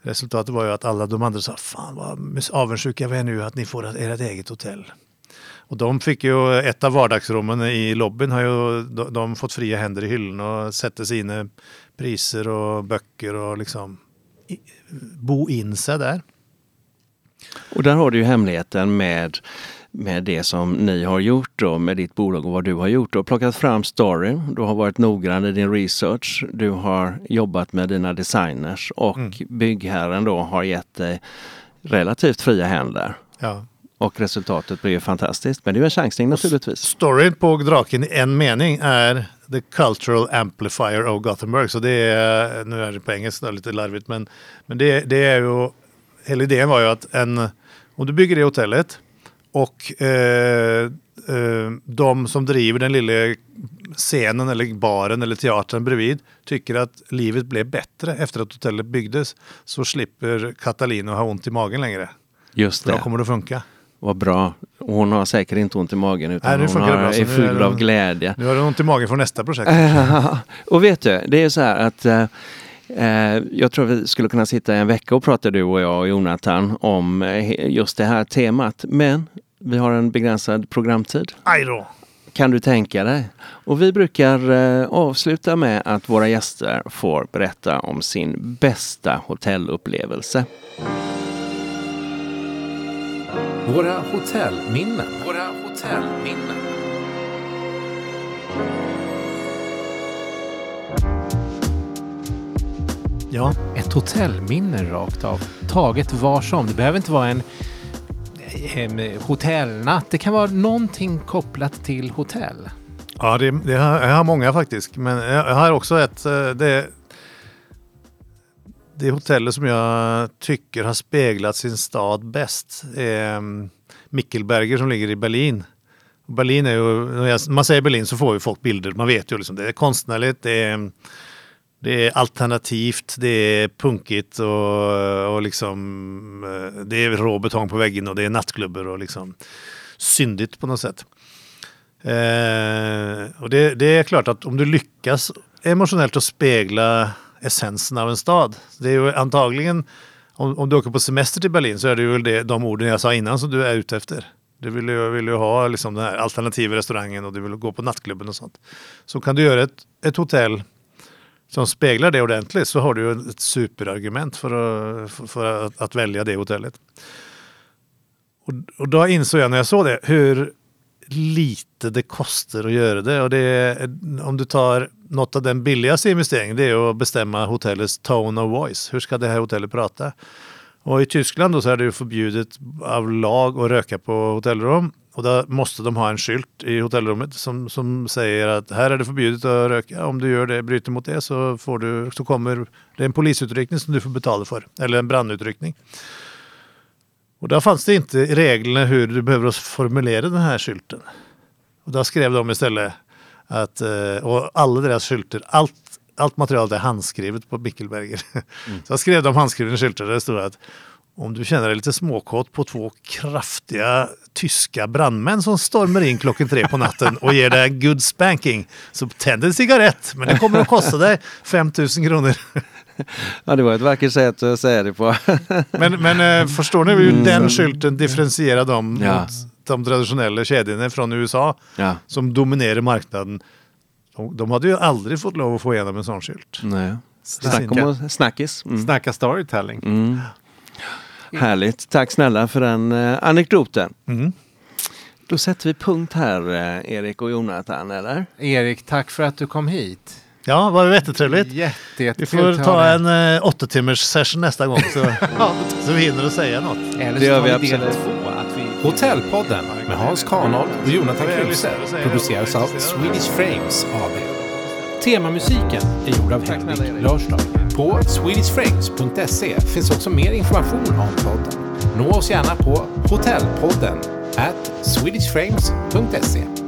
Resultatet var ju att alla de andra sa, fan vad avundsjuka vi är nu att ni får ert eget hotell. Och de fick ju ett av vardagsrummen i lobbyn har ju de, de fått fria händer i hyllan och sätter sina priser och böcker och liksom i, bo in sig där. Och där har du ju hemligheten med, med det som ni har gjort då, med ditt bolag och vad du har gjort. Du har plockat fram storyn, du har varit noggrann i din research, du har jobbat med dina designers och byggherren då har gett dig relativt fria händer. Ja. Och resultatet blir ju fantastiskt. Men det är en chansning naturligtvis. Storyn på draken i en mening är The Cultural Amplifier of Gothenburg. Så det är, nu är det på engelska lite larvigt, men, men det, det är ju, hela idén var ju att en, om du bygger det hotellet och eh, eh, de som driver den lilla scenen eller baren eller teatern bredvid tycker att livet blev bättre efter att hotellet byggdes så slipper Catalina ha ont i magen längre. Just För då det, kommer det att funka. vad bra. Hon har säkert inte ont i magen utan Nej, nu hon det har, bra, är nu är full det- av glädje. Nu har du ont i magen för nästa projekt. *laughs* och vet du, det är så här att eh, jag tror vi skulle kunna sitta en vecka och prata du och jag och Jonathan om eh, just det här temat. Men vi har en begränsad programtid. Aj då! Kan du tänka dig? Och vi brukar eh, avsluta med att våra gäster får berätta om sin bästa hotellupplevelse. Våra hotellminnen. Våra hotellminnen. Ja, Ett hotellminne rakt av. Taget var som. Det behöver inte vara en, en hotellnatt. Det kan vara någonting kopplat till hotell. ja det, det har, jag har många faktiskt. Men jag, har också ett... Eh, det, det hotellet som jag tycker har speglat sin stad bäst är Mickelberger som ligger i Berlin. Berlin är ju, när när man säger Berlin så får ju folk bilder. Man vet ju liksom, det är konstnärligt, det är, det är alternativt, det är punkigt och, och liksom eh, det är rå betong på väggen och det är nattklubbar och liksom syndigt på något sätt. Eh, och det, det är klart att om du lyckas emotionellt att spegla essensen av en stad. Det är ju antagligen, om, om du åker på semester till Berlin så är det ju det, de orden jag sa innan som du är ute efter. Du vill ju, vill ju ha liksom den här alternativa restaurangen och du vill gå på nattklubben och sånt. Så kan du göra ett, ett hotell som speglar det ordentligt så har du ju ett superargument för att, för, att, att välja det hotellet. Och, och då insåg jag när jag såg det hur lite det kostar att göra det. Och det om du tar något av den billigaste investeringen, det är att bestämma hotellets tone of voice. Hur ska det här hotellet prata? Och i Tyskland då så är det ju förbjudet av lag att röka på hotellrum. Och då måste de ha en skylt i hotellrummet som, som säger att här är det förbjudet att röka. Om du gör det, bryter mot det så, får du, så kommer det en polisutryckning som du får betala för. Eller en brandutryckning. Och där fanns det inte i reglerna hur du behöver formulera den här skylten. Och då skrev de istället att, eh, och alla deras skyltar, allt, allt material är handskrivet på Mickelberger. *laughs* Så jag skrev de handskrivna skyltar där det stod att om du känner dig lite småkåt på två kraftiga tyska brandmän som stormar in klockan tre på natten och ger dig good spanking så tänd en cigarett men det kommer att kosta dig 5000 kronor. *laughs* Ja, det var ett vackert sätt att säga det på. *laughs* Men, men eh, förstår ni hur den skylten differentierar dem Ja. mot de traditionella kedjorna från USA ja. som dominerar marknaden? De, de hade ju aldrig fått lov att få igenom en sån skylt. Nej. Snack om att- snackis. Mm. Snacka storytelling. Mm. Härligt. Tack snälla för den eh, anekdoten. Mm. Då sätter vi punkt här, eh, Erik och Jonathan, eller? Erik, tack för att du kom hit. Ja, var det jättetrevligt. Jätte, Vi får ta en eh, åtta timmars session nästa gång så, *laughs* så vi hinner att säga något. Eller Det så gör tar vi vi absolut. Hotellpodden med Hans Kanold och Jonathan Kruse produceras av Swedish Frames AB. Temamusiken är gjord av Henrik Lörstad. På swedishframes.se finns också mer information om podden. Nå oss gärna på hotellpodden at swedishframes.se.